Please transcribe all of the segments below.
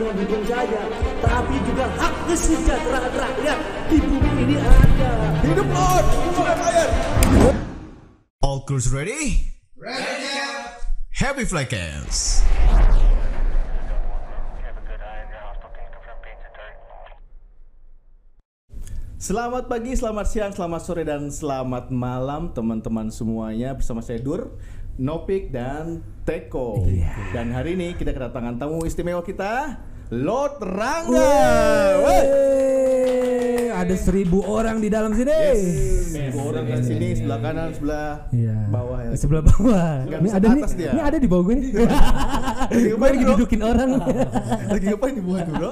hanya mendukung saja, tapi juga hak kesejahteraan rakyat di bumi ini ada. Hidup Lord! Surabaya! All crews ready? Ready. Happy Flackers. Selamat pagi, selamat siang, selamat sore, dan selamat malam teman-teman semuanya bersama saya Dur, Nopik, dan Teko. Dan hari ini kita kedatangan tamu istimewa kita, Lord Rangga. Ada seribu orang di dalam sini. Yes. Dua orang di sini sebelah kanan, sebelah Iya. bawah ya. Sebelah bawah. Nggak Ini ada nih. dia. Ini ada di bawah gue nih. Lagi gue lagi dudukin orang. Lagi ngapain di bawah tuh bro?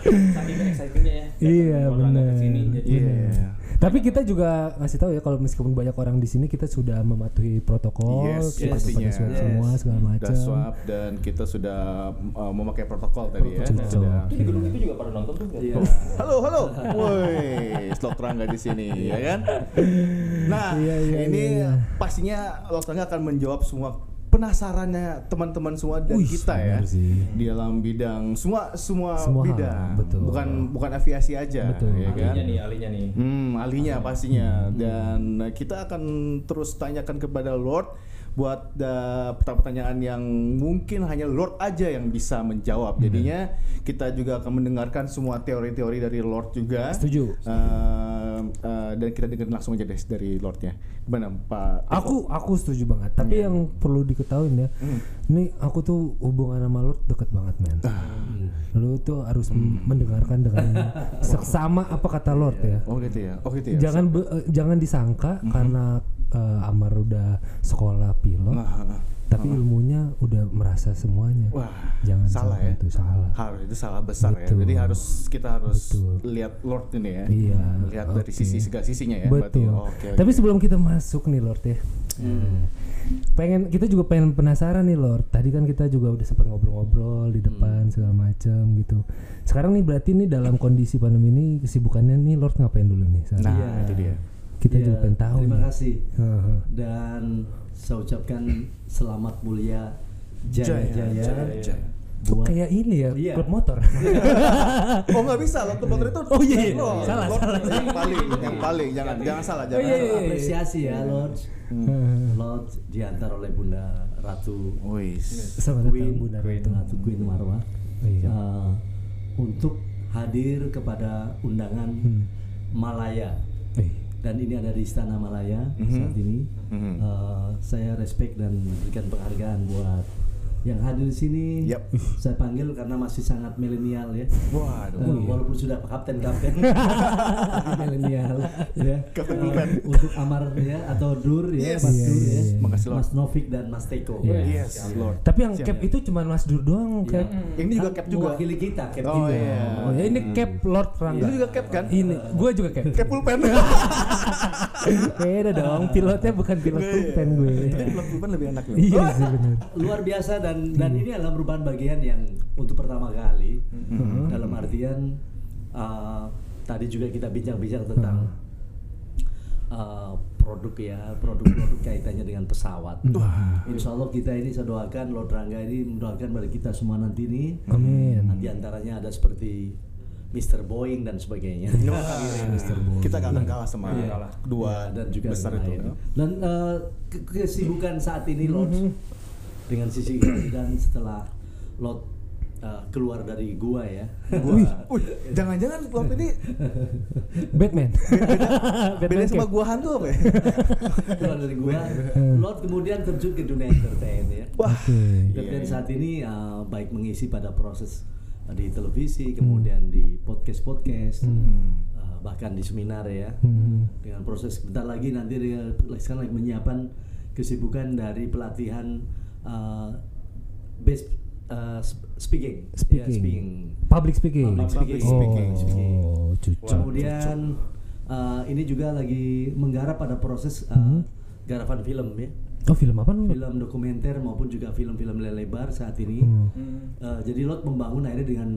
saking excitingnya ya Iya, sini, jadi Iya. Tapi kita juga ngasih tahu ya kalau meskipun banyak orang di sini kita sudah mematuhi protokol, Yes, kita yes, swab Yes. semua segala macam. swab dan kita sudah uh, memakai protokol tadi ya. Sudah. itu di gedung itu juga pada nonton tuh Iya. Halo, halo. Woi, Slot Rangga di sini, ya kan? Nah, Iya, iya, ini iya, iya. pastinya Slot Rangga akan menjawab semua penasarannya teman-teman semua dan Wih, kita ya sih. di dalam bidang semua semua, Semua hal, bidang, betul. bukan bukan aviasi aja, Betul. ya kan? ahlinya nih ahlinya nih Hmm, ahlinya pastinya Hmm. dan kita akan terus tanyakan kepada Lord buat uh, pertanyaan yang mungkin hanya Lord aja yang bisa menjawab. Jadinya kita juga akan mendengarkan semua teori-teori dari Lord juga. Setuju. Uh, uh, dan kita dengar langsung aja deh dari Lordnya. Gimana Pak? Aku aku setuju banget. Tapi yang perlu diketahui ya, Hmm. ini aku tuh hubungan sama lo deket banget men. Ah. Lo tuh harus Hmm. mendengarkan dengan seksama apa kata Lord ya. Oh gitu ya. Oh gitu ya. jangan be- eh, jangan disangka Mhm. karena eh, Amar udah sekolah pilot Nah, ah, tapi ilmunya udah merasa semuanya Wah, jangan salah ya. itu salah harus itu salah besar ya. Betul. Jadi harus kita harus Betul. lihat Lord ini ya. Iya, Melihat dari oke. sisi segala sisinya ya. berarti. betul Oke, oke. tapi sebelum kita masuk nih Lord ya Hmm. pengen kita juga pengen penasaran nih Lord tadi kan kita juga udah sempat ngobrol-ngobrol di depan Hmm. segala macam gitu sekarang nih berarti nih dalam kondisi pandemi ini kesibukannya nih Lord ngapain dulu nih Nah? Iya. itu dia. Kita Iya, juga pengen tahu Terima nih. kasih Heeh. dan saya ucapkan selamat mulia Jaya, jaya jaya, jaya, jaya. Buat kayak ini ya Iya. klub motor Oh nggak bisa, Lord motor itu Oh, iya, iya. Lord. Salah, Lord salah. Yang paling, yang paling, jangan, jangan salah, jangan iya, iya, salah. iya. apresiasi ya Lord Heeh. Lord diantar oleh Bunda Ratu Wis. Selamat datang Queen Bunda Queen Ratu. Ratu Queen Marwah Iya. uh, untuk hadir kepada undangan Hmm. Malaya Eh, dan ini ada di Istana Malaya Mhm. saat ini. Mhm. Uh, saya respect dan berikan penghargaan buat yang hadir di sini. Yap. Saya panggil karena masih sangat milenial ya. Waduh. Uh, walaupun sudah kapten-kapten milenial ya. Kapten Uh, Pulpen. untuk Amar ya atau Dur ya, Yes. Mas Iya, Dur iya, ya. iya. Makasih. Mas Novik dan Mas Teko. Iya. Yes, Lord. Tapi yang Siap, cap ya. itu cuma Mas Dur doang Ya. cap. Ini juga cap juga. Mewakili kita, cap Oh, juga. iya. Oh ya ini cap Lord Rangga. Itu juga cap kan? Ini gue juga cap. Cap pulpen. Beda dong, pilotnya bukan pilot Iya, pulpen iya. gue. Itu pilot pulpen lebih enak loh. Iya sih benar. luar biasa dan dan ini adalah merupakan bagian yang untuk pertama kali dalam artian uh, tadi juga kita bincang-bincang tentang uh, produk ya produk-produk kaitannya dengan pesawat. Insya Allah kita ini saya doakan Lord Rangga ini mendoakan pada kita semua nanti ini. Amin. Nanti antaranya ada seperti Mr. Boeing dan sebagainya. Kita gak akan kalah sama Iya. dua Ya, dan juga besar itu. lain. Dan eh, ke- kesibukan saat ini Lord dengan sisi dan setelah Lord eh, keluar dari gua ya. Gua, Wih, jangan-jangan Lord ini Batman. beda sama cap. gua hantu apa ya? keluar dari gua, Lord kemudian terjun ke dunia entertain ya. Wah. Oke. Entertain Iya, saat ini eh, baik mengisi pada proses eh, di televisi, kemudian di podcast-podcast, eh, bahkan di seminar ya. Hmm. dengan proses sebentar lagi nanti dia sekarang lagi menyiapkan kesibukan dari pelatihan uh, base uh, sp- speaking Ya, Speaking. speaking. Public speaking. Public speaking. Oh, Speaking, speaking. cucu. kemudian uh, ini juga lagi menggarap pada proses uh, garapan film ya Oh film apa film dokumenter maupun juga film-film lebar saat ini Hmm. Uh, jadi Lot membangun akhirnya dengan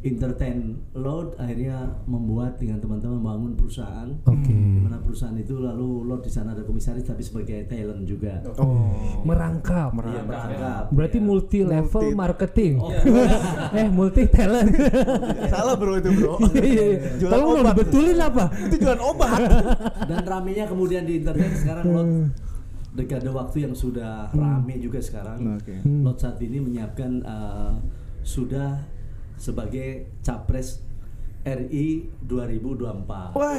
entertain Lord akhirnya membuat dengan teman-teman membangun perusahaan. Oke. Di mana perusahaan itu lalu Lord di sana ada komisaris tapi sebagai talent juga. Oh. Merangkap. Iya, merangkap. Berarti Iya. multi level Multi- marketing. eh multi talent. Salah bro itu bro. Iya iya. iya. Jualan Tolong lo dibetulin apa? itu jualan obat. Dan ramenya kemudian di internet sekarang Lord dekade waktu yang sudah rame juga sekarang. Oke. Lord saat ini menyiapkan uh, sudah sebagai capres RI 2024. Wah.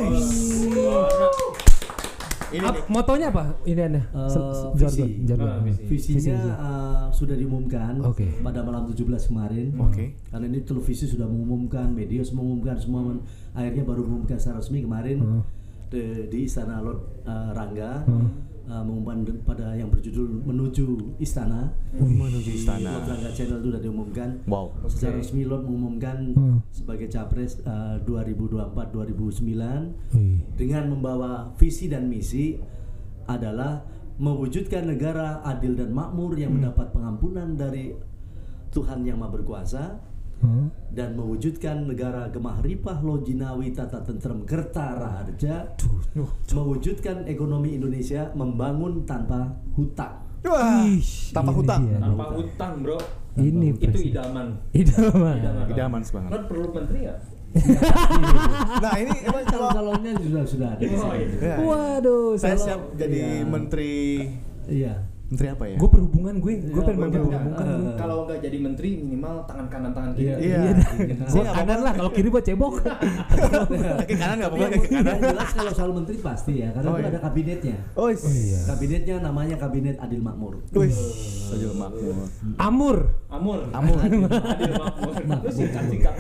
Ini Ap- nih. motonya apa? Ini se- visi. jargon. Ah, visi. Visinya uh, sudah diumumkan Oke. pada malam 17 kemarin. Oke. Karena ini televisi sudah mengumumkan, media semua mengumumkan, semua men- akhirnya baru mengumumkan secara resmi kemarin Hmm. di, di Istana Lord uh, Rangga uh, mengumumkan de- pada yang berjudul menuju Istana. Menuju istana. Lord Channel itu sudah diumumkan. Wow. Secara resmi Lord mengumumkan Hmm. sebagai capres uh, 2024-2009 Wih. dengan membawa visi dan misi adalah mewujudkan negara adil dan makmur yang mendapat pengampunan dari Tuhan yang Maha Berkuasa Hah? dan mewujudkan negara gemah ripah lojinawi tata tentrem kerta raharja mewujudkan ekonomi Indonesia membangun tanpa hutang Wah. Ish, Tanpa hutang. dia. Tanpa hutang bro. Ini Itu presiden. idaman. Idaman. Idaman. Idaman banget. Lo perlu menteri ya? Nah ini emang kalau calon-calonnya sudah sudah ada Oh, iya. Ya, Waduh, saya siap jadi Iya. menteri iya menteri apa ya? Gue perhubungan gue, gue Iya, pengen bantu gua- perhubungan. Gue. Kalau nggak jadi menteri minimal tangan kanan tangan kiri. Iya. Iya. Gue Saya nggak kanan lah, kalau kiri buat cebok. Kaki kanan nggak apa-apa kaki kanan. yang jelas kalau soal menteri pasti ya karena Oh, itu iya. ada kabinetnya Oh iya. kabinetnya namanya kabinet adil makmur Wih. Adil makmur. Amur. Amur. Amur. Adil makmur. Lu singkat singkat.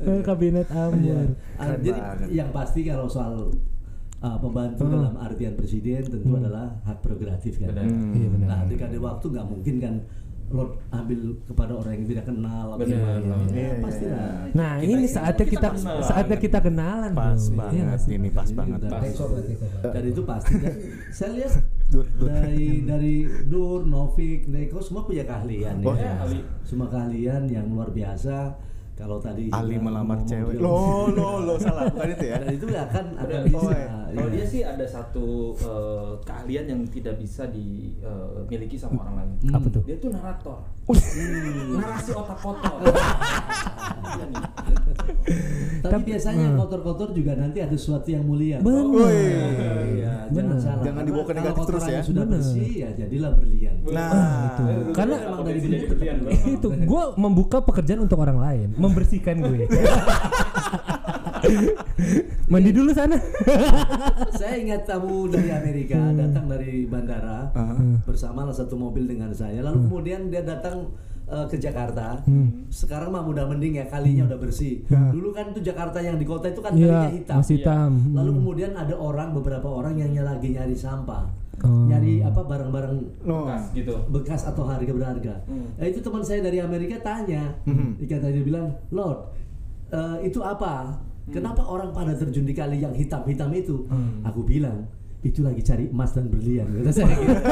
Eh, Kabinet Amur. Ah, jadi yang pasti kalau soal ah, pembantu Hmm. dalam artian presiden tentu adalah hak prerogatif kan. Benar. Iya benar. Nah, dekade waktu nggak mungkin kan Lord ambil kepada orang yang tidak kenal atau Benar, gimana. benar. Ya, Iya, pasti iya, lah. Nah Kita- ini saatnya kita kita saatnya kita kenalan Pas bro. Banget sih? ini pas Ini banget. berarti. Dan itu pasti kan. Saya lihat Dur, dur. dari dari Dur, Novik, Neko semua punya keahlian Oh, ya. ahli. Semua keahlian yang luar biasa. Kalau tadi Ali melamar cewek. juga- Lo lo lo salah bukan itu ya? Dan itu akan Benar. bisa. Oh, iya. Kalau iya. dia sih ada satu eh, keahlian yang tidak bisa dimiliki sama orang lain. Hmm. Apa tuh? Dia tuh narator. Narasi otak kotor. Iya. Tapi biasanya yang kotor-kotor juga nanti ada sesuatu yang mulia. Benar. Woi. Iya, Benar. jangan salah. Jangan dibawa ke negatif terus ya. sudah Benar. bersih ya jadilah berlian. Nah, itu. Eh, Karena emang dari berlian, itu gue membuka pekerjaan untuk orang lain, membersihkan gue. Mandi dulu sana. saya ingat tamu dari Amerika Hmm. datang dari bandara bersama satu mobil dengan saya. Lalu kemudian dia datang eh, ke Jakarta. Hmm. Sekarang mah udah mending ya kalinya udah bersih. Dulu kan itu Jakarta yang di kota itu kan Iya, kalinya hitam. masih hitam. Hmm. Lalu kemudian ada orang beberapa orang yang lagi nyari sampah. Oh. Nyari apa barang-barang no. Bekas gitu. bekas atau harga berharga. Hmm. Nah, itu teman saya dari Amerika tanya. Dia kata dia bilang, Lord, eh, itu apa? Kenapa orang pada terjun di kali yang hitam-hitam itu? Aku bilang, itu lagi cari emas dan berlian. Kata saya. gitu.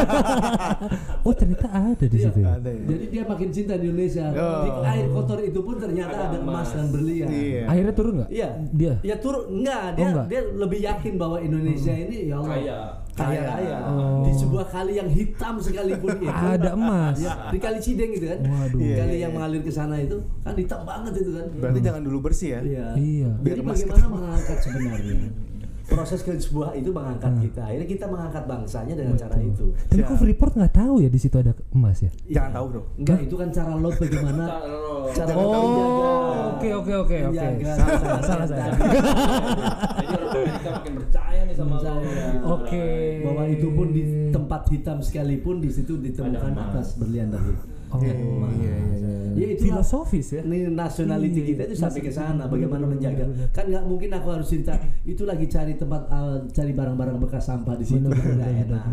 Oh ternyata ada di Iya. situ. ya? Ada ya. Jadi dia makin cinta di Indonesia. Oh. Di air kotor itu pun ternyata Ada ada, emas emas. dan berlian. Iya. Akhirnya turun nggak? Iya. Dia. Ya turun enggak, dia Oh, enggak. dia lebih yakin bahwa Indonesia ini ya Allah Kaya. kaya Kaya. raya. Oh. Di sebuah kali yang hitam sekalipun itu Ada emas. Ya, di kali Cideng gitu kan. Waduh. Iya, Kali iya, yang iya. mengalir ke sana itu kan hitam banget itu kan. Berarti jangan dulu bersih ya. Iya. Iya. Jadi Biar emas bagaimana mengangkat sebenarnya proses ke sebuah itu mengangkat kita. Akhirnya kita mengangkat bangsanya dengan cara itu. Tapi kok Freeport nggak tahu ya di situ ada emas ya? Jangan tahu, Bro. Enggak, itu kan cara lo bagaimana cara. Oh, oke oke oke oke. Salah salah salah. Jadi Amerika makin percaya nih sama lo. Oke. Bahwa itu pun di tempat hitam sekalipun di situ ditemukan atas berlian tadi. Oh, Ya, iya, iya, iya. Ya itu Filosofis ya. Ini nationality Iya, kita itu sampai ke sana. benar, Bagaimana menjaga? Kan nggak mungkin aku harus cerita. Itu lagi cari tempat, uh, cari barang-barang bekas sampah di situ. Benar, benar, nggak benar, enak.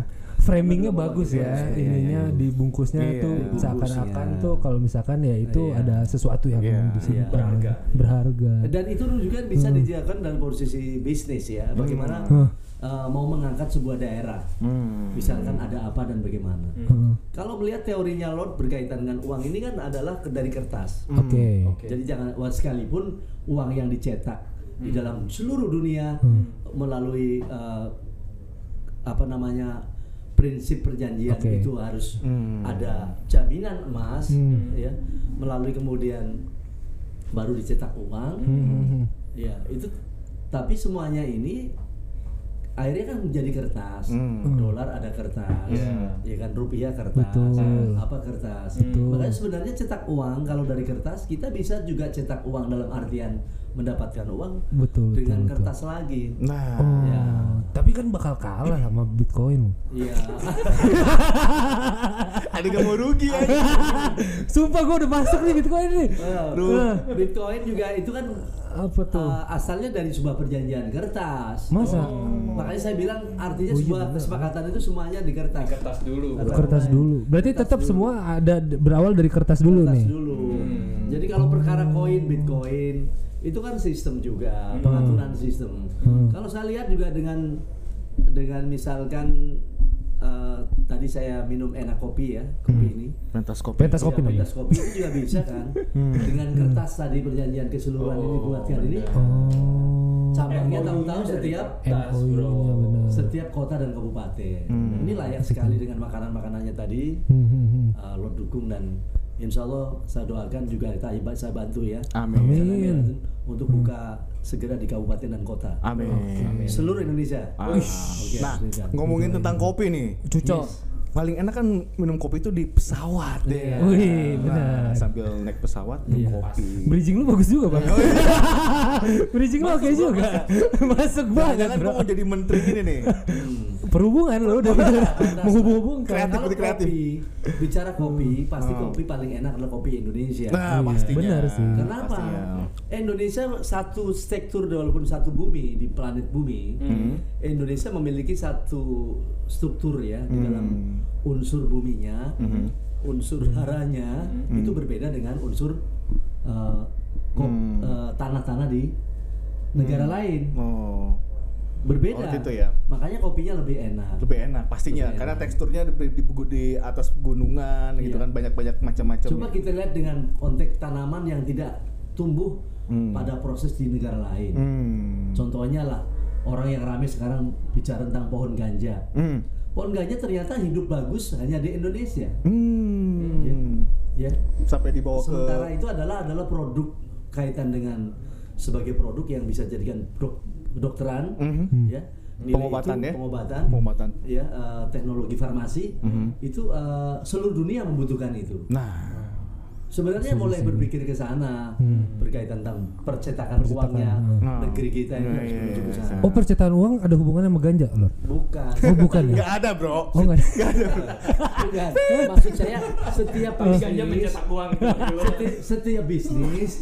Framingnya bagus bagus, ya, iya, ininya iya. dibungkusnya Iya, tuh seakan-akan iya. tuh kalau misalkan ya itu Iya. ada sesuatu yang Iya, disimpan iya. Berharga. berharga. Dan itu juga bisa dijalankan dalam posisi bisnis ya. Bagaimana Hmm. uh, mau mengangkat sebuah daerah. Hmm. Misalkan ada apa dan bagaimana. Heeh. kalau melihat teorinya Lord berkaitan dengan uang ini kan adalah dari kertas. Oke. Oke. Jadi jangan sekalipun uang yang dicetak di dalam seluruh dunia melalui eh, apa namanya prinsip perjanjian Oke. itu harus Hmm. ada jaminan emas Hmm. ya melalui kemudian baru dicetak uang Hmm. ya itu tapi semuanya ini akhirnya kan menjadi kertas Hmm. dolar ada kertas Iya. ya kan rupiah kertas Betul. apa kertas Betul. makanya sebenarnya cetak uang kalau dari kertas kita bisa juga cetak uang dalam artian mendapatkan uang Betul, betul, dengan betul. kertas lagi Nah, Oh, Ya. tapi kan bakal kalah sama Bitcoin. iya ada gak mau rugi ya. Sumpah gue udah masuk nih Bitcoin nih. Eh, Bitcoin juga itu kan Apa tuh? uh, asalnya dari sebuah perjanjian kertas Masa? makanya saya bilang artinya Oh, iya sebuah bener. kesepakatan itu semuanya di kertas kertas dulu. kertas dulu. Berarti Kertas tetap dulu. semua ada berawal dari kertas dulu kertas nih. dulu. Hmm. Jadi kalau perkara koin, bitcoin itu kan sistem juga, pengaturan sistem. Hmm. Kalau saya lihat juga dengan dengan misalkan eh, tadi saya minum enak kopi ya, kopi ini. pentas kopi. Pentas kopi Ya, pentas kopi itu juga bisa kan dengan kertas tadi perjanjian keseluruhan ini Oh, dibuatkan ini Oh. cabangnya tahu-tahu setiap bro. setiap kota dan kabupaten. Hmm. Ini layak sekali dengan makanan-makanannya tadi. Hmm, hmm, hmm. uh, Lord dukung dan insya Allah saya doakan juga kita ibadah saya bantu ya Amin. Amin. untuk buka segera di kabupaten dan kota Amin. seluruh Indonesia. Ah. Oke, Nah, Indonesia. ngomongin tentang kopi nih. Cucok. Paling enak kan minum kopi itu di pesawat deh. Iya. Wih, Nah, benar. sambil naik pesawat minum Iya. kopi. Bridging lu bagus juga, Bang. Bridging lu oke juga. Masuk banget, Jangan mau jadi menteri ini nih. Perhubungan lu udah menghubung-hubungkan. Kreatif, Kalau kreatif. kopi, bicara kopi, pasti Hmm. kopi paling enak adalah kopi Indonesia. Nah, Iya, pastinya. benar sih. Kenapa? Pastinya. Indonesia satu sektor walaupun satu bumi di planet bumi, Hmm. Indonesia memiliki satu struktur ya di Hmm. dalam unsur buminya, Hmm. unsur haranya itu berbeda dengan unsur uh, kop- Hmm. uh, tanah-tanah di negara lain Oh, berbeda. Oh, gitu ya. Makanya kopinya lebih enak. lebih enak pastinya Lebih karena enak. teksturnya di, di, di atas gunungan gitu Iya. kan banyak-banyak macam-macam. Coba kita lihat dengan konteks tanaman yang tidak tumbuh Hmm. pada proses di negara lain. Hmm. Contohnya lah orang yang ramai sekarang bicara tentang pohon ganja. Hmm. Pohon ganja ternyata hidup bagus hanya di Indonesia. Hmm. Ya. Sampai dibawa Sementara ke itu adalah adalah produk kaitan dengan sebagai produk yang bisa jadikan kedokteran, Mhm. ya. Nilai Pengobatan itu, ya? Pengobatan. pengobatan. Ya, eh, teknologi farmasi Mhm. itu eh, seluruh dunia membutuhkan itu. Nah, Sebenarnya mulai berpikir ke sana berkaitan tentang percetakan, Percetakan, uangnya hmm. negeri kita ini Iya, harus iya, iya. sana. Oh, percetakan uang ada hubungannya sama ganja, Lord? Bukan. Oh, bukan ya? nggak ada bro. Oh, enggak. Bukan. Maksud saya setiap Ganja bisnis, mencetak uang seti- setiap bisnis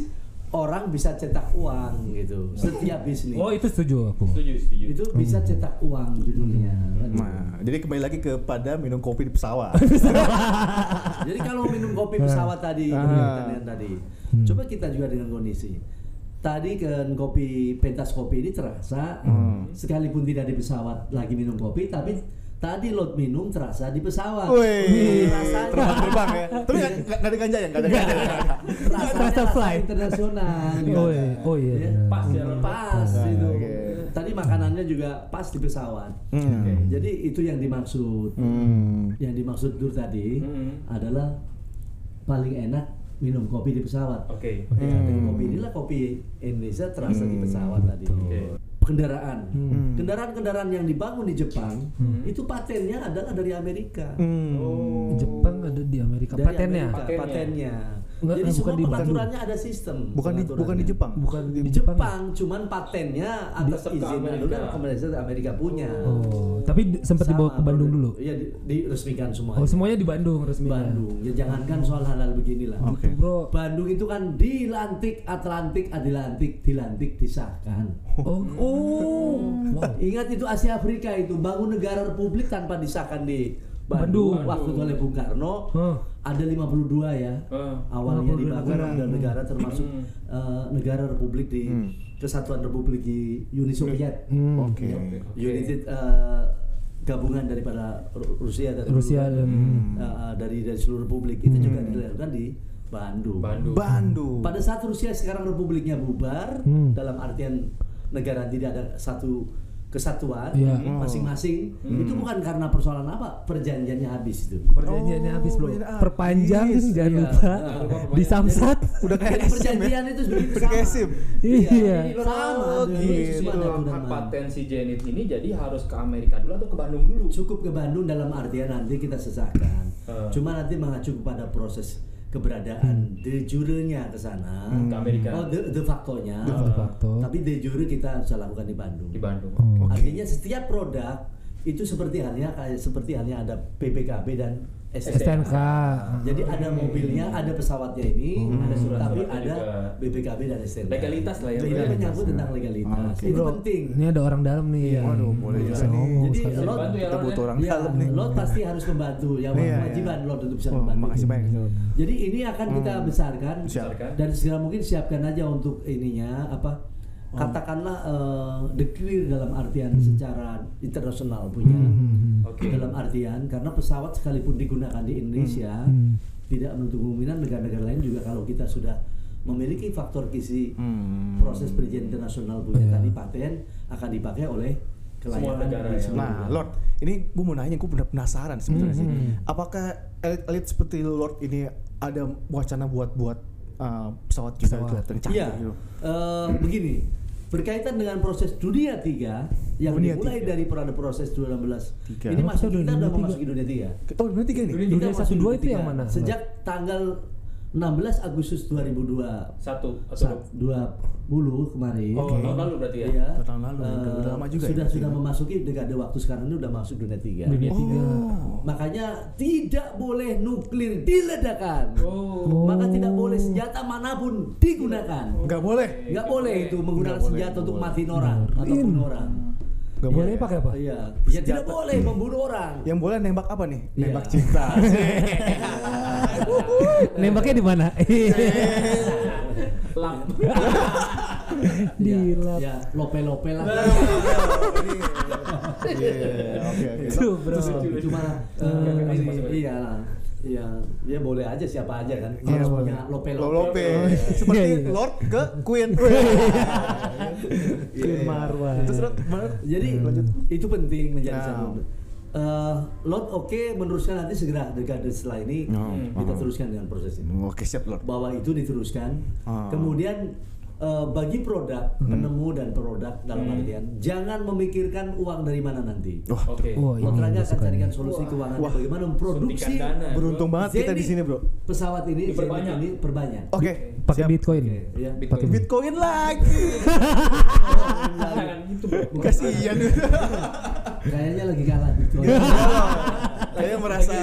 orang bisa cetak uang gitu. Setiap bisnis Oh, itu setuju aku. Setuju, setuju. itu bisa cetak uang judulnya. kan. Nah, jadi kembali lagi kepada minum kopi di pesawat. Jadi kalau minum kopi pesawat tadi, Ah. berkaitan dengan tadi, coba kita juga dengan kondisi. Tadi kan kopi pentas kopi ini terasa Hmm. sekalipun tidak di pesawat lagi minum kopi, tapi tadi lot minum terasa di pesawat. Wih, rasanya terbang-terbang ya. Tapi nggak ada ganja ya, nggak ada ganja. ya? Terasa rasa fly. internasional. Oh, iya. Oh, iya, Ya, benar. Pas ya, pas itu. Tadi makanannya juga pas di pesawat. Hmm. Jadi itu yang dimaksud. Hmm. Yang dimaksud Dur tadi Hmm. adalah paling enak minum kopi di pesawat. Oke. Ya, Hmm. dengan kopi inilah kopi Indonesia terasa di pesawat tadi. Oke. Kendaraan, Hmm. kendaraan-kendaraan yang dibangun di Jepang itu patennya adalah dari Amerika. Hmm. Oh. Jepang ada di Amerika. Dari Patennya. Amerika, Patennya. patennya. Enggak, Jadi bukan semua di Bandung. pengaturannya ada sistem. Bukan di bukan di. Jepang. Bukan Di di Jepang, Jepang. cuman patennya atas ke izin Amerika. dulu dan Amerika, Amerika punya. Oh, tapi di- sempat dibawa ke Bandung dulu. Iya, di, diresmikan semua. Oh, semuanya di Bandung resmi. Bandung. Ya jangankan soal hal-hal beginilah. Oke. Bro. Bandung itu kan dilantik Atlantik Adilantik dilantik disahkan. Oh, oh. Wow. Ingat itu Asia Afrika itu bangun negara republik tanpa disahkan di Bandung, Bandung. waktu itu oleh Bung Karno. Huh. Ada 52 ya. Ah. Awalnya 52 dibangun negara. negara termasuk Hmm. eh, negara republik di Hmm. Kesatuan Republik di Uni Soviet. Hmm. Oke. United eh, gabungan daripada Ru- Rusia dan Rusia dan- uh, uh, dari dari seluruh republik itu juga dilakukan di Bandung. Bandung. Bandung. Pada saat Rusia sekarang republiknya bubar Hmm. dalam artian negara tidak ada satu kesatuan Iya. masing-masing itu bukan karena persoalan apa perjanjiannya habis itu. Perjanjiannya Oh, habis perjanjian Perpanjang habis. jangan Iya. lupa. Nah, Di Samsat. Udah kayak ya? perjanjian itu begitu Udah kayak sama. Iya. Sama, gitu. hak paten si Zenit ini jadi harus ke Amerika dulu atau ke Bandung dulu? Cukup ke Bandung dalam artian nanti kita sesahkan. Hmm. Cuma nanti mengacu kepada proses keberadaan de jure-nya ke sana. Ke Amerika. Oh, de, de facto-nya. De facto. Tapi de jure kita bisa lakukan di Bandung. Di Bandung. Oh. Artinya setiap produk itu seperti halnya kayak seperti halnya ada PPKB dan STNK. STNK. Jadi ada mobilnya, ada pesawatnya ini, Ada surat-suratnya tapi juga. ada BPKB dan STNK. Legalitas lah ya, Ini legalitas. menyangkut tentang legalitas. Itu Bro, penting. Ini ada orang dalam nih. Iya. Waduh, boleh Bisa juga nih. ngomong Jadi sekali. lo ya, Kita butuh ya. orang Ya, dalam nih. lo pasti harus membantu. Yang Iya, iya. kewajiban lo untuk bisa Oh, membantu. makasih banyak. Jadi ini akan kita besarkan Siap. Besarkan. dan segera mungkin siapkan aja untuk ininya apa katakanlah eh, declare dalam artian secara internasional punya Oke. dalam artian karena pesawat sekalipun digunakan di Indonesia Hmm. tidak menutup kemungkinan negara-negara lain juga kalau kita sudah memiliki faktor gizi Hmm. proses perizinan internasional punya Iya. tadi paten akan dipakai oleh Semua negara ya. semua Nah. Lord, ini gue mau nanya, gue bener penasaran sebenarnya sih. Hmm. Apakah elit-elit seperti Lord ini ada wacana buat buat uh, pesawat kita Pesawat. kelihatan canggih Iya, gitu? eh, begini berkaitan dengan proses dunia tiga yang Dunia dimulai tiga. dari pada proses 2016 Tiga. ini masuk kita dunia udah tiga? memasuki dunia tiga. Oh, benar tiga nih. Dunia Dunia masuk satu dua dunia itu yang mana? Sejak tanggal 16 Agustus 2002 Satu atau 20 kemarin. Oh, tahun lalu berarti ya? Iya. Tahun lalu, Eh, udah- udah lama juga ya, Sudah berarti sudah ya. memasuki dekade waktu sekarang ini udah masuk dunia tiga. Dunia tiga. Oh. Makanya tidak boleh nuklir diledakkan. Oh. Maka tidak boleh senjata mana pun digunakan. Nggak boleh. Nggak boleh itu menggunakan Nggak senjata untuk matiin orang atau Benar. bunuh orang. Nggak Boleh Iya. pakai apa? Iya. Ya tidak boleh membunuh orang. Yang boleh nembak apa nih? Iya. Nembak cinta. Nembaknya di mana? Lap. di Ya, lap. ya lope-lope lah. Iya, oke oke. Bro. Cuma eh, iya lah. Iya, ya boleh aja siapa aja kan. Iya, Kalau boleh. punya lope-lope. Lope. Iya, Seperti iya. Lord ke Queen. Queen Marwah. Terus Lord, bener. Jadi Lanjut. itu penting menjadi Nah. satu. Eh, Lot oke meneruskan nanti segera dekade setelah ini Oh, kita oh. teruskan dengan proses ini. Oke siap Lord. bahwa itu diteruskan. Ah. Kemudian eh, bagi produk Hmm. penemu dan produk dalam artian jangan memikirkan uang dari mana nanti. Oke. Ini Lotranya gue akan carikan solusi Wah. keuangan Wah. bagaimana memproduksi dana. beruntung banget kita di sini bro. pesawat ini Zenit Diperbanyak. ini perbanyak. Oke. Pakai siap. Bitcoin. Oke, ya. Bitcoin. Pakai Bitcoin lagi. Jangan gitu, bro. Kasihan. Kayaknya lagi kalah Bitcoin. Saya merasa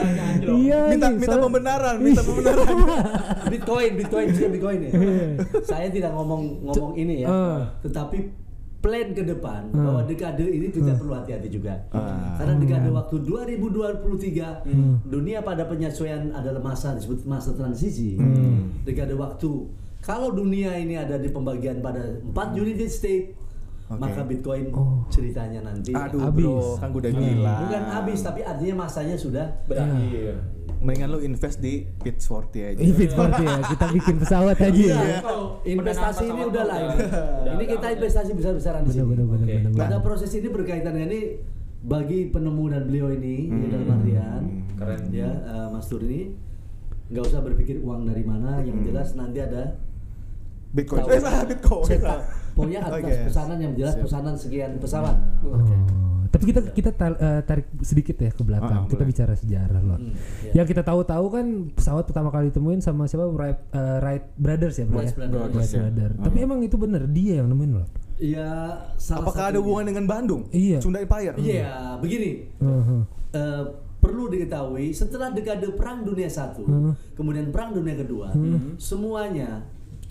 Iya, minta nih, minta soalnya- pembenaran, minta pembenaran. Bitcoin, Bitcoin, sudah Bitcoin ya. Saya tidak ngomong ngomong ini ya, Ah. tetapi plan ke depan Ah. bahwa dekade ini kita perlu hati-hati juga. Ah. Karena dekade waktu 2023 dunia pada penyesuaian adalah masa disebut masa transisi. Dekade waktu kalau dunia ini ada di pembagian pada empat United States Oke. maka Bitcoin Oh. ceritanya nanti Aduh Habis. bro, kan udah gila. bukan habis tapi artinya masanya sudah Berakhir. Mendingan lu invest di Pitch 40 aja. Ini fit seperti ya. Kita bikin pesawat aja. Iya. ya. investasi ini udah lah ini. ini kita investasi besar-besaran di Bener sini. bener bener Oke. bener. Pada proses ini berkaitan dengan ini bagi penemu dan beliau ini ya dalam artian Keren. ya eh, Mas Tur ini nggak usah berpikir uang dari mana yang jelas nanti ada Bitcoin. tahu- Eh, salah Bitcoin. cetak. Pokoknya atas Oke. pesanan yang jelas Siap. pesanan sekian pesawat. Oh. Tapi kita kita tar- eh, tarik sedikit ya ke belakang. Ah, kita boleh. bicara sejarah loh. Hmm, ya. Yang kita tahu-tahu kan pesawat pertama kali ditemuin sama siapa Wright, eh, Wright Brothers ya, bro Wright ya? Brothers, Wright ya. Brothers. Ah. Tapi emang itu bener dia yang nemuin loh. Ya salah Apakah ada hubungan dengan Bandung? Iya. Sunda Empire. Iya, begini. Heeh. Eh, perlu diketahui setelah dekade perang dunia satu Hmm. kemudian perang dunia kedua semuanya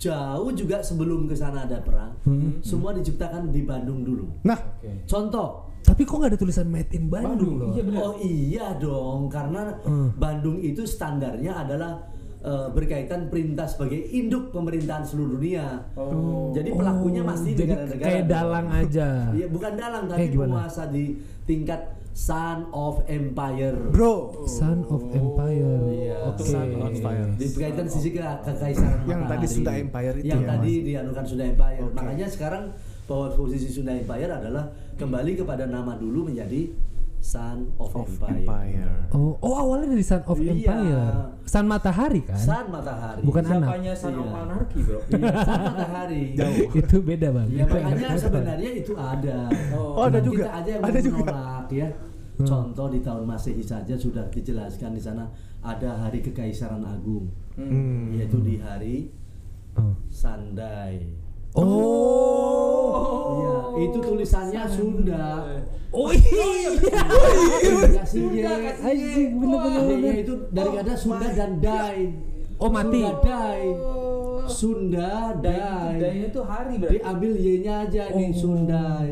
jauh juga sebelum ke sana ada perang Hmm. semua diciptakan di Bandung dulu Nah, Oke. contoh Tapi kok nggak ada tulisan made in Bandung, loh? Iya benar. oh iya dong karena Hmm. Bandung itu standarnya adalah eh, berkaitan perintah sebagai induk pemerintahan seluruh dunia Oh. jadi pelakunya Oh, masih negara-negara kayak dalang aja. Iya, bukan dalang tapi Kayak gimana? penguasa di tingkat Son of Empire. Bro. Son of Empire. Iya. Oke. Son of Empire. Di berkaitan sisi ke kekaisaran Yang tadi. Sunda Empire itu Yang ya, tadi Mas? dianukan Sunda Empire. Makanya sekarang bahwa posisi Sunda Empire adalah kembali kepada nama dulu menjadi Son of, Of Empire. Empire. Oh, oh awalnya dari Son of Iya. Empire. Sun Matahari kan? Sun Matahari. Bukan anak. Siapanya of Iya. Anarchy, Bro? Iya, Sun Matahari. itu beda bang. Ya makanya sebenarnya itu ada. Oh, ada Cuman juga? Kita aja yang Ada juga? menolak ya. Contoh di tahun Masehi saja sudah dijelaskan di sana ada hari kekaisaran agung, Hmm. yaitu di hari Oh. Sandai. Oh. Iya, itu tulisannya Sunda. Oh iya. Kasihnya. Anjing bener-bener. Adanya itu dari kata Sunda dan Dai. Oh mati. Sunda Dai. Sunda Dai. Dai itu hari berarti. Diambil Y-nya aja nih Oh. Sundai.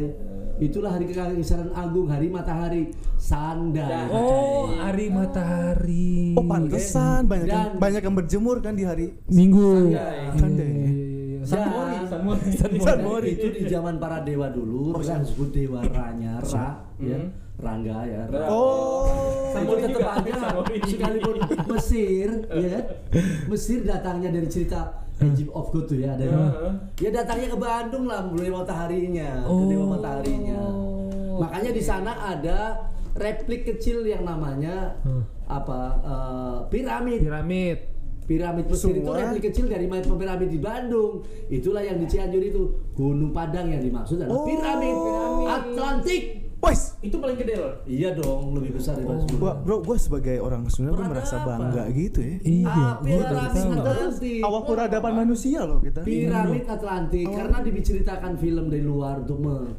Itulah hari kekaisaran agung, hari matahari Sandai. Oh hari matahari. Oh pantesan banyak yang, banyak yang berjemur kan di hari Minggu. Sandai. Iya, Sandai. Iya, iya, iya. Mori, San Mori. San Mori. Itu di zaman para dewa dulu, mereka disebut dewa Ranya, Ra, ya, Hmm. Rangga ya. Ra. Oh. Itu tetap ada sekalipun Mesir ya kan Mesir datangnya dari cerita Egypt of God tuh ya ada Heeh. ya datangnya ke Bandung lah dewa mataharinya ke Oh. dewa mataharinya makanya di sana ada replik kecil yang namanya Hmm. apa eh, piramid Piramid. Piramid Mesir itu replik kecil dari piramid di Bandung itulah yang di Cianjur itu Gunung Padang yang dimaksud adalah Oh. piramid Atlantik Wes. Itu paling gede loh. iya dong lebih besar daripada Gua, sebelumnya bro, gue sebagai orang Sunda gue merasa bangga gitu ya. Iya. Ah, gua piramid. Atlantik. Awal peradaban manusia loh kita. Piramid Atlantik Oh. karena diceritakan film dari luar untuk me-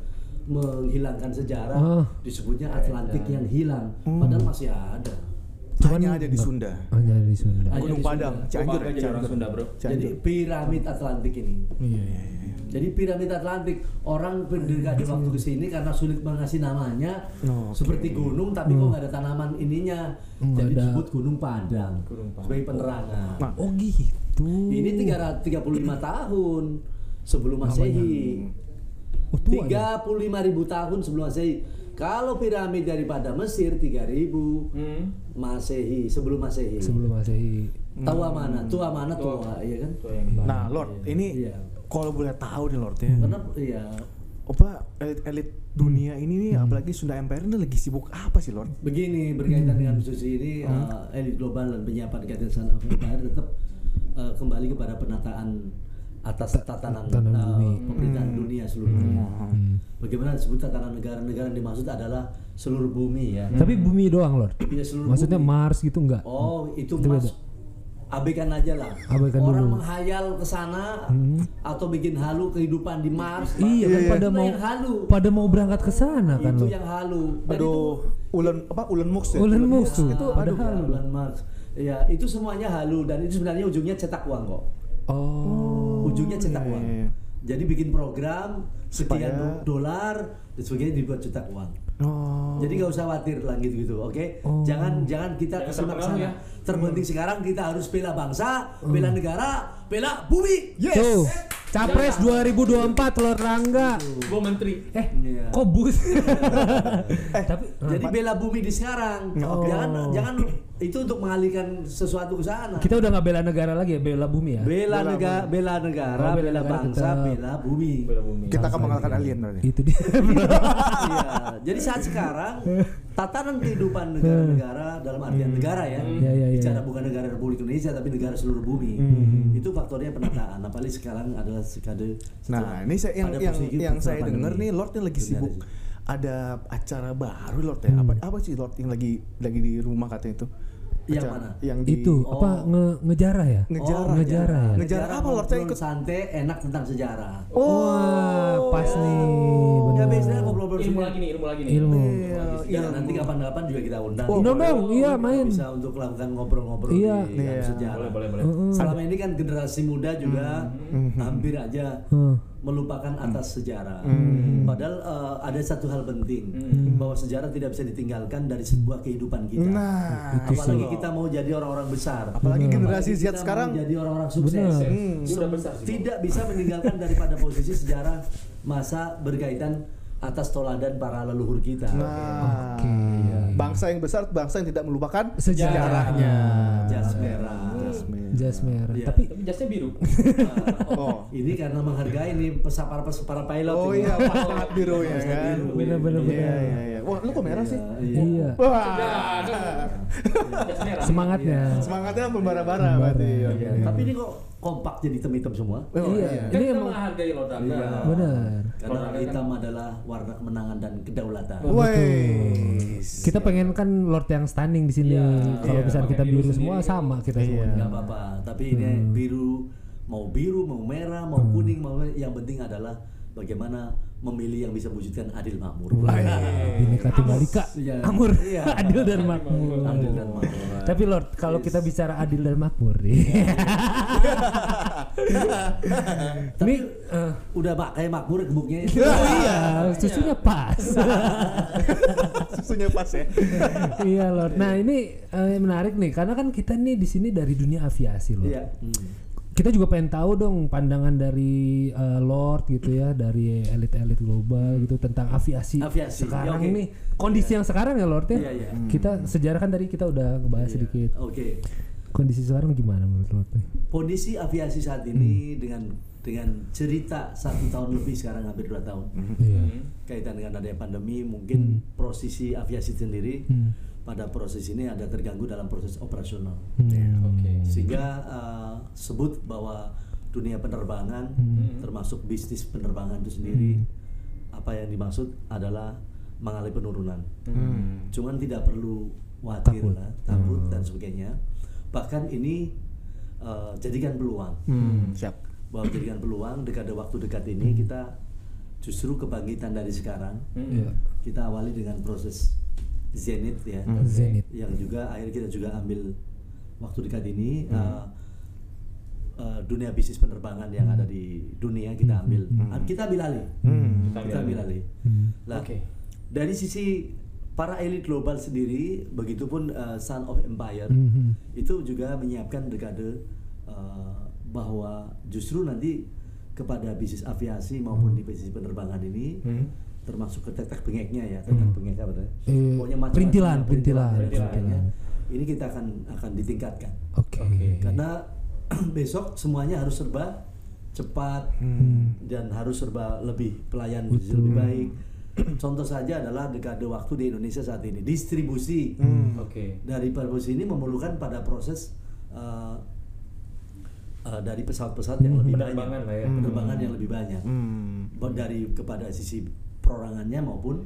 menghilangkan sejarah Oh. disebutnya Atlantik yang hilang padahal masih ada. Hanya ada di Sunda. Hanya di Sunda. Hanya Gunung di Padang, Sunda. Cianjur, jadi orang Cianjur. Sunda, Bro. Jadi Cianjur. piramid Atlantik ini. Iya, iya, iya. Jadi piramid Atlantik orang pendekati waktu ke sini karena sulit mengasih namanya Oh, oke. seperti gunung tapi kok nggak ada tanaman ininya. Hmm, Jadi ada. disebut Gunung Padang, Gunung Padang. sebagai penerangan. Nah, Oh gitu. Ini 335 tahun sebelum Masehi. Oh, ya? 35 ribu tahun sebelum Masehi. Kalau piramid daripada Mesir 3000 Hmm. Masehi, sebelum Masehi. Sebelum Masehi. Tua mana? Tua mana Tua. tua, iya kan? Itu yang Nah, Lord, ini Iya. kalau boleh tahu nih Lord ya. Karena iya Apa elit-elit dunia ini nih, apalagi Sunda Empire ini lagi sibuk apa sih Lord? begini berkaitan dengan posisi ini uh, elit global dan penyiapan kaitan of Empire tetap uh, kembali kepada penataan atas tatanan tatanan uh, bumi. pemerintahan dunia seluruh dunia. Hmm. Bagaimana disebut tatanan negara-negara yang dimaksud adalah seluruh bumi ya. Tapi bumi doang Lord. Iya, seluruh Maksudnya bumi. Mars gitu enggak? Oh, itu, Itu beda. abaikan aja lah. Abaikan Orang dulu. menghayal ke sana Hmm. atau bikin halu kehidupan di Mars. Iya kan Iya, pada Itulah mau yang halu. pada mau berangkat ke sana kan itu lo. yang halu. Dan Aduh, ulen apa ulen mux ya? Ulen Mux tuh. itu Ada aduh, halu. bulan Mars. Ya, itu semuanya halu dan itu sebenarnya ujungnya cetak uang kok. Oh. Ujungnya cetak iya, uang. iya. Jadi bikin program sekian Supaya- dolar dan sebagainya dibuat cetak uang. Oh. Jadi nggak usah khawatir lah gitu-gitu, oke? Oh. Jangan jangan kita ke sana ke sana. ya. Terpenting sekarang kita harus bela bangsa, bela negara, bela bumi. Tuh. Capres 2024 Lord Rangga. Gua menteri. Eh, Iya. kok bus? Tapi Jadi bela bumi di sekarang. Oh. Jangan jangan itu untuk mengalihkan sesuatu ke sana. kita udah nggak bela negara lagi ya, bela bumi ya. Bela negara, bela negara, Oh, bela bela, negara bangsa, tetap. bela bumi. Bela bumi. kita akan mengalahkan alien berarti. Itu dia. iya. Jadi saat sekarang tatanan kehidupan negara-negara dalam artian negara ya, Iya, iya, iya. bicara bukan negara Republik Indonesia tapi negara seluruh bumi. Hmm. Itu faktornya penataan. Apalagi sekarang adalah sekade. Nah, ini saya yang yang, yang saya dengar nih Lord yang lagi sibuk ada acara baru Lord ya. Apa apa sih Lord yang lagi lagi di rumah katanya itu? Yang mana? Yang di itu Oh. apa nge ngejarah ya? Ngejarah. Oh, Ngejarah ya? Ngejarah apa, Lord? Saya ikut- santai enak tentang sejarah. Wah, pas nih. Ya Benar. biasanya ngobrol-ngobrol Ilmu semua. lagi nih, ilmu lagi nih. Ilmu. Iya, Ya, nanti kapan-kapan juga kita undang. Oh, Undang dong, iya, main. Bisa untuk melakukan ngobrol-ngobrol Iya. di Iya. sejarah. Boleh, boleh, boleh. Selama ini kan generasi muda juga Hmm. hampir aja Heeh. Melupakan atas sejarah. Hmm. Padahal eh, ada satu hal penting bahwa sejarah tidak bisa ditinggalkan dari sebuah kehidupan kita. Nah. Apalagi kita mau jadi orang-orang besar. apalagi generasi Z sekarang jadi orang-orang sukses. Hmm. Besar sih. Tidak bisa meninggalkan daripada posisi sejarah masa berkaitan atas toladan para leluhur kita. Nah, bangsa yang besar, bangsa yang tidak melupakan Sejarahnya. Jas merah. Jas merah. Iya. Tapi Tapi jasnya biru. Oh, Ini karena menghargai nih pesa- para pes- para pilot. oh ini. iya, banget biru ya kan. Bener-bener. Iya, iya, iya. Wah, lu kok merah sih? Iya. iya. Wah, Jas merah. Semangatnya. semangatnya membara-bara berarti. Oke. Iya. Tapi ini kok kompak jadi hitam-hitam semua? Oh, Iya. iya. Kan Ini kita emang menghargai Lord Anda. Iya. benar. Karena Warna hitam adalah warna kemenangan dan kedaulatan. Wih. Kita pengen kan Lord yang standing di sini. Iya. Kalau Iya. misalnya kita biru semua sama kita Iya. semua. nggak apa-apa tapi ini biru mau biru mau merah mau kuning mau yang penting adalah bagaimana memilih yang bisa mewujudkan adil makmur Bineka Tunggal Ika, Iya. Amur, Iya. adil dan makmur. adil dan makmur Tapi Lord, kalau kita bicara adil dan makmur nih. tapi eh, udah pak kayak makmur gemuknya oh iya, susunya pas. Susunya pas ya. iya Lord. Nah ini eh, menarik nih, karena kan kita nih di sini dari dunia aviasi Lord. iya Hmm. Kita juga pengen tahu dong pandangan dari eh, Lord gitu ya, dari elit-elit global gitu tentang aviasi. Aviasi, Sekarang ya, nih kondisi yang sekarang ya Lord ya. Iya, iya. Kita sejarah kan tadi kita udah ngebahas sedikit. oke Kondisi sekarang gimana menurut Lord nih? kondisi aviasi saat ini dengan dengan cerita satu tahun lebih sekarang hampir dua tahun Iya. kaitan dengan adanya pandemi mungkin posisi aviasi sendiri Hmm. Pada proses ini ada terganggu dalam proses operasional. Hmm. Oke. sehingga uh, sebut bahwa dunia penerbangan termasuk bisnis penerbangan itu sendiri apa yang dimaksud adalah mengalami penurunan. Cuman tidak perlu khawatir Takut. lah takut dan sebagainya. Bahkan ini uh, jadikan peluang. Hmm, siap. bahwa jadikan peluang dekade waktu dekat ini kita justru kebangkitan dari sekarang. Iya. kita awali dengan proses zenith ya. Zenith. yang juga akhirnya kita juga ambil waktu dekat ini uh, uh, dunia bisnis penerbangan yang ada di dunia kita ambil. kita ambil alih. Kita ambil alih. Lah, Oke. dari sisi para elit global sendiri begitupun uh, Son of Empire Mhm. itu juga menyiapkan dekade uh, bahwa justru nanti kepada bisnis aviasi maupun di bisnis penerbangan ini termasuk ke tetek bengeknya ya tetek bengek apa tuh? Eh, Pokoknya perintilan, ya, perintilan, dan sebagainya. perintilan. ini kita akan akan ditingkatkan Oke. karena besok semuanya harus serba cepat dan harus serba lebih pelayan Betul. lebih baik contoh saja adalah dekade waktu di Indonesia saat ini distribusi Oke. dari distribusi ini memerlukan pada proses uh, uh, dari pesawat-pesawat yang lebih banyak ya. penerbangan yang lebih banyak Hmm. Dari kepada sisi perorangannya maupun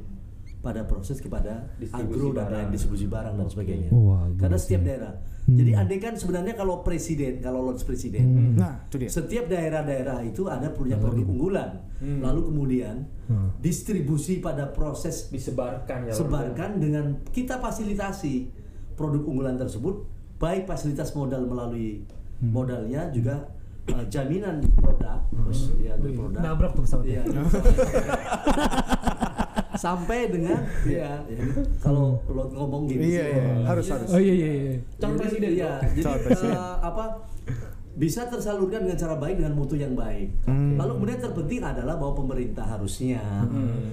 pada proses kepada Distribusi agro dan barang. lain distribusi barang dan sebagainya. Wah, Karena bagus setiap ya. daerah. Jadi andai kan sebenarnya kalau presiden, kalau lord presiden, Nah, itu dia. setiap daerah-daerah itu ada punya produk unggulan. Lalu kemudian distribusi pada proses Disebarkan ya. Sebarkan dengan kita fasilitasi produk unggulan tersebut, baik fasilitas modal melalui modalnya juga uh, jaminan produk, terus ya dari produk. Nabrak tuh pesawatnya. Iya, sampai dengan ya, ya, kalau lo ngomong gini Iya, iya, harus harus. Oh iya iya iya. Calon presiden, ya, jadi presiden. eh, apa bisa tersalurkan dengan cara baik dengan mutu yang baik. Lalu kemudian terpenting adalah bahwa pemerintah harusnya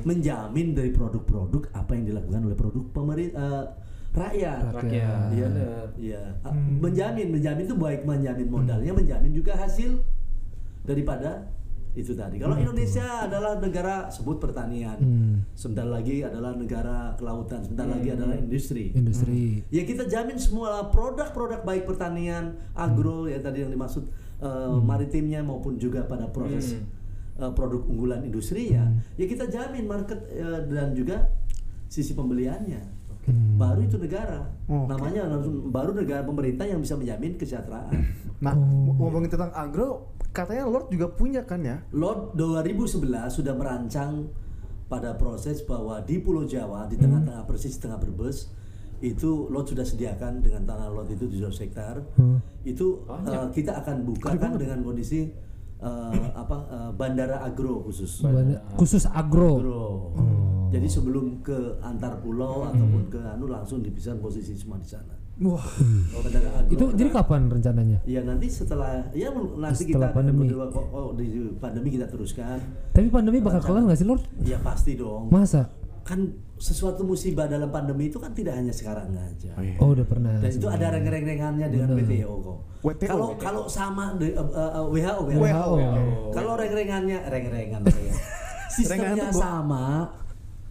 menjamin dari produk-produk apa yang dilakukan oleh produk pemerintah rakyat. Rakyat. Iya, iya. Ah, Menjamin, menjamin itu baik menjamin modalnya, menjamin juga hasil daripada itu tadi. Kalau Indonesia adalah negara sebut pertanian, sebentar lagi adalah negara kelautan, sebentar lagi adalah industri. Industri. Ya kita jamin semua produk-produk baik pertanian, agro ya tadi yang dimaksud eh, maritimnya maupun juga pada proses eh, produk unggulan industri ya. Ya kita jamin market eh, dan juga sisi pembeliannya. Baru itu negara. Oke. Namanya langsung baru negara pemerintah yang bisa menjamin kesejahteraan. Nah, ngomongin tentang agro, katanya Lord juga punya kan ya? Lord 2011 sudah merancang pada proses bahwa di Pulau Jawa di tengah-tengah persis tengah Brebes itu Lord sudah sediakan dengan tanah Lord itu 700 hektar itu eh, kita akan bukakan dengan kondisi eh, apa eh, bandara agro khusus Banda- khusus agro. agro jadi sebelum ke antar pulau ataupun ke anu langsung dipisahkan posisi semua di sana Wah. Itu jadi kapan rencananya? Ya nanti setelah ya nanti Setelah kita pandemi. oh, oh, di pandemi kita teruskan. Tapi pandemi bakal kelar nggak sih Lord? Ya pasti dong. Masa? Kan sesuatu musibah dalam pandemi itu kan tidak hanya sekarang aja. Oh udah pernah. Dan itu ada reng-rengannya dengan WTO kok. WTO. Kalau kalau sama de- uh, uh, WHO, WHO. WHO. Kalau reng-rengannya reng-rengan. Sistemnya sama,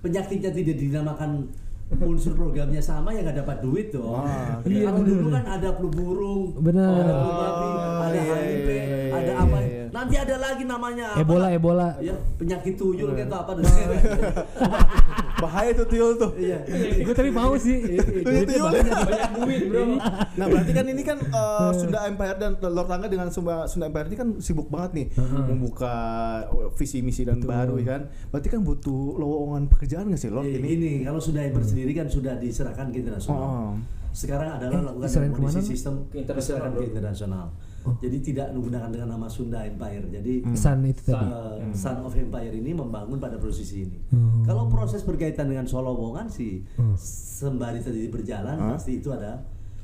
penyakitnya tidak dinamakan unsur programnya sama ya nggak dapat duit dong. Ah, Iya, kalau dulu kan ada flu burung, Benar. ada flu babi, ada iya, HIV, iya, iya, ada iya, apa? Iya. Nanti ada lagi namanya apa? Ebola, Ebola. Ya, penyakit tuyul gitu apa Bahaya tuh tuyul tuh. Iya. Gue tapi mau sih. Tuyul-tuyul. banyak duit bro Nah berarti kan ini kan uh, Sunda Empire dan Lord Rangga dengan Sunda, Sunda Empire ini kan sibuk banget nih membuka uh, visi misi dan baru ya kan. Berarti kan butuh lowongan pekerjaan nggak sih Lord Eh, ini? ini kalau sudah Ember sendiri kan sudah diserahkan ke internasional. Oh. Sekarang adalah Eh, lakukan ke mana, sistem Ke internasional, diserahkan ke Bro. Jadi tidak menggunakan dengan nama Sunda Empire. Jadi Sun itu tadi. uh, Son of Empire ini membangun pada posisi ini. Hmm. Kalau proses berkaitan dengan Solowongan sih sembari tadi berjalan pasti itu ada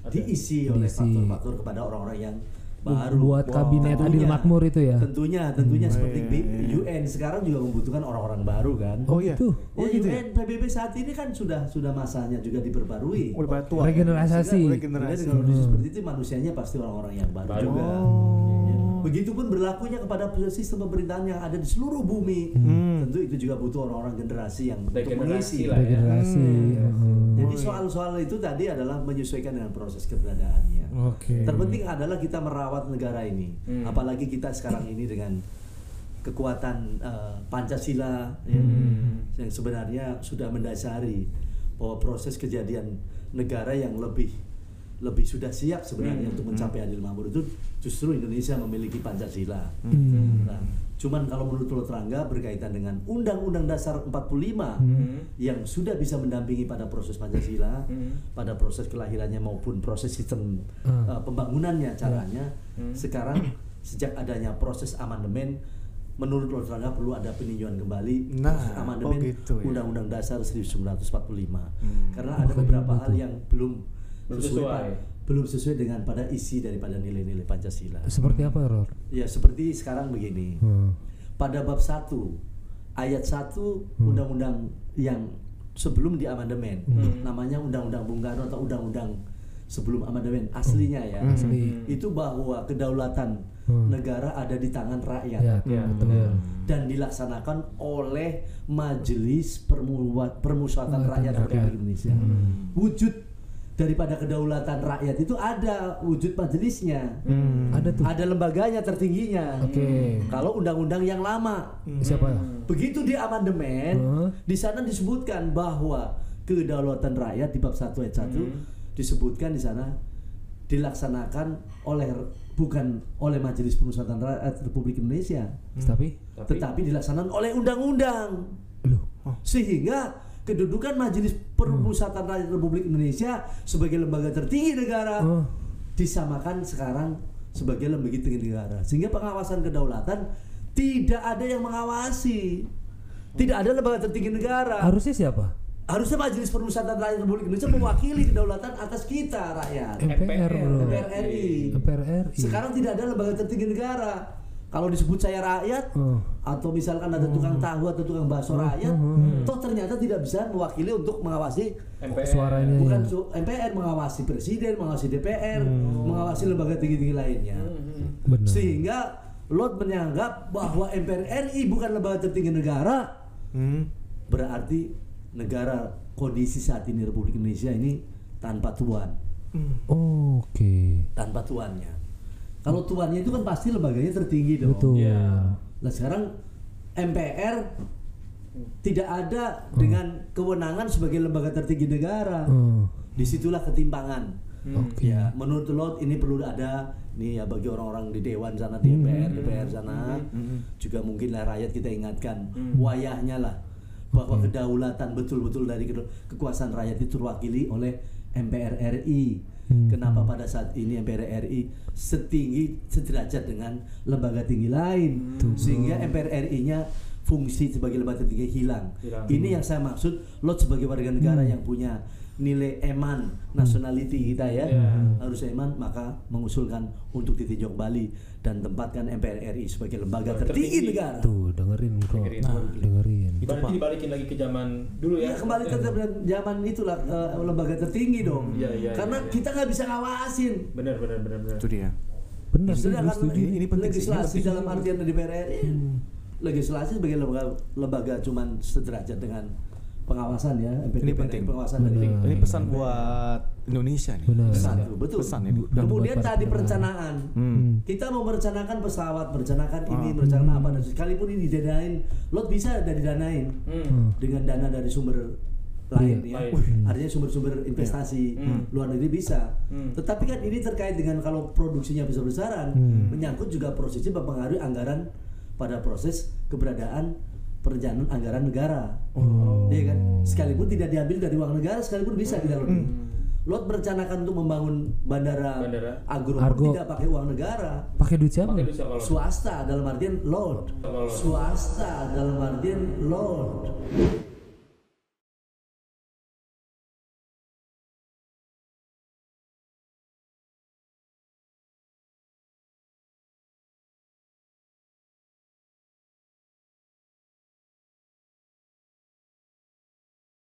diisi oleh faktor-faktor kepada orang-orang yang baru Buat kabinet adil Tentunya- makmur itu ya. Tentunya, tentunya seperti iya, B- iya. UN sekarang juga membutuhkan orang-orang baru kan. Oh iya. gitu. Oh ya, gitu ya. UN PBB saat ini kan sudah sudah masanya juga diperbarui. Udah tua. Regenerasi. Regenerasi. dengan kondisi seperti itu manusianya pasti orang-orang yang baru, Baru. juga. Oh. Ya. Begitupun berlakunya kepada sistem pemerintahan yang ada di seluruh bumi. Tentu itu juga butuh orang-orang generasi yang untuk Regenerasi mengisi. lah ya. Regenerasi. heeh. Jadi soal-soal itu tadi adalah menyesuaikan dengan proses keberadaannya. Oke. Terpenting adalah kita merawat negara ini, Hmm. apalagi kita sekarang ini dengan kekuatan eh, Pancasila ya, Hmm. yang sebenarnya sudah mendasari bahwa proses kejadian negara yang lebih lebih sudah siap sebenarnya Hmm. untuk mencapai adil makmur itu justru Indonesia memiliki Pancasila. Hmm. Nah, cuman kalau menurut Lord Rangga berkaitan dengan Undang-Undang Dasar 45 Hmm. yang sudah bisa mendampingi pada proses Pancasila, Hmm. pada proses kelahirannya maupun proses sistem Hmm. uh, pembangunannya caranya. Hmm. Sekarang sejak adanya proses amandemen menurut Lord Rangga perlu ada peninjauan kembali Nah, proses amandemen oh gitu ya. Undang-Undang Dasar 1945. Hmm. Karena ada Oh, beberapa iya, hal yang belum Belum sesuai, sesuai. pa- belum sesuai dengan pada isi daripada nilai-nilai Pancasila. Seperti apa, Lord? Ya seperti sekarang begini. Hmm. Pada bab 1 ayat 1 Hmm. undang-undang yang sebelum di amandemen Hmm. namanya undang-undang Bung Karno atau undang-undang sebelum amandemen aslinya ya. Hmm. Asli. Itu bahwa kedaulatan Hmm. negara ada di tangan rakyat Ya, Ya, betul. benar. dan dilaksanakan oleh Majelis Permusyawaratan Rakyat Republik Indonesia. Hmm. Wujud daripada kedaulatan rakyat itu ada wujud majelisnya. Ada tuh. Ada lembaganya tertingginya. Oke. Kalau undang-undang yang lama, Siapa? begitu di amandemen, Hmm. di sana disebutkan bahwa kedaulatan rakyat di bab 1 ayat 1 disebutkan di sana dilaksanakan oleh bukan oleh Majelis Permusyawaratan Rakyat Republik Indonesia, Tapi Tapi- tetapi dilaksanakan oleh undang-undang. loh. Sehingga kedudukan Majelis Permusyawaratan Rakyat Republik Indonesia sebagai lembaga tertinggi negara Oh. disamakan sekarang sebagai lembaga tertinggi negara. Sehingga pengawasan kedaulatan tidak ada yang mengawasi. Tidak ada lembaga tertinggi negara. Harusnya siapa? Harusnya Majelis Permusyawaratan Rakyat Republik Indonesia mewakili kedaulatan atas kita rakyat. MPR RI. MPR RI. Sekarang tidak ada lembaga tertinggi negara. Kalau disebut saya rakyat Oh. atau misalkan ada tukang tahu atau tukang bakso rakyat, toh ternyata tidak bisa mewakili untuk mengawasi MPR. Suaranya bukan ya. su- MPR mengawasi presiden, mengawasi DPR, mengawasi lembaga tinggi-tinggi lainnya. Benar. Sehingga Lot menyanggap bahwa MPR RI bukan lembaga tertinggi negara, Hmm. berarti negara kondisi saat ini Republik Indonesia ini tanpa tuan, Oh, Oke. tanpa tuannya. Kalau tuannya itu kan pasti lembaganya tertinggi dong. Betul. Ya. Nah sekarang MPR tidak ada dengan kewenangan sebagai lembaga tertinggi negara. Oh. Di situlah ketimpangan. Oke. Ya, menurut Lot ini perlu ada nih ya bagi orang-orang di dewan sana di MPR, DPR sana juga mungkin lah rakyat kita ingatkan wayahnya lah bahwa kedaulatan betul-betul dari kekuasaan rakyat itu terwakili oleh MPR RI. Kenapa pada saat ini MPR RI setinggi sederajat dengan lembaga tinggi lain? Sehingga MPR RI-nya fungsi sebagai lembaga tertinggi hilang. Hilang. Ini yang saya maksud Lot sebagai warga negara yang punya nilai eman nationality kita ya Iya. harus eman maka mengusulkan untuk ditinjau kembali dan tempatkan MPR RI sebagai lembaga tertinggi Tertinggi. negara. Tuh dengerin bro. Dengerin. Nah, dengerin. Itu, Berarti Pak. dibalikin lagi ke zaman dulu ya. Ya kembali ke zaman itulah eh, lembaga tertinggi dong. Iya, iya, Karena iya, iya. kita nggak bisa ngawasin. Benar benar benar benar. Itu dia. Sih, Sedangkan gue setuju. Ini- ini penting legislasi dalam artian DPR RI, legislasi sebagai lembaga lembaga cuman sederajat dengan pengawasan ya. MPR, Ini penting. Pengawasan dari Benar. Ini pesan buat Indonesia nih. Benar. Satu, betul. Pesan ini. Dan Kemudian tadi perencanaan. Hmm. Kita mau merencanakan pesawat, merencanakan ini, Ah. merencanakan apa dan sekalipun ini didanain, lot bisa dan didanain Hmm. dengan dana dari sumber lain ya. Lain. Wih, Artinya sumber-sumber investasi Hmm. luar negeri bisa. Hmm. Tetapi kan ini terkait dengan kalau produksinya besar-besaran, Hmm. menyangkut juga prosesnya mempengaruhi anggaran pada proses keberadaan perencanaan anggaran negara. Oh. Iya kan? Sekalipun tidak diambil dari uang negara, sekalipun bisa kita lot. Hmm. Lot merencanakan untuk membangun bandara, Bandara. Agro, Argo. tidak pakai uang negara. Pakai duit siapa? Pakai duit siapa kalau? Swasta dalam artian Lord. Swasta dalam artian Lord.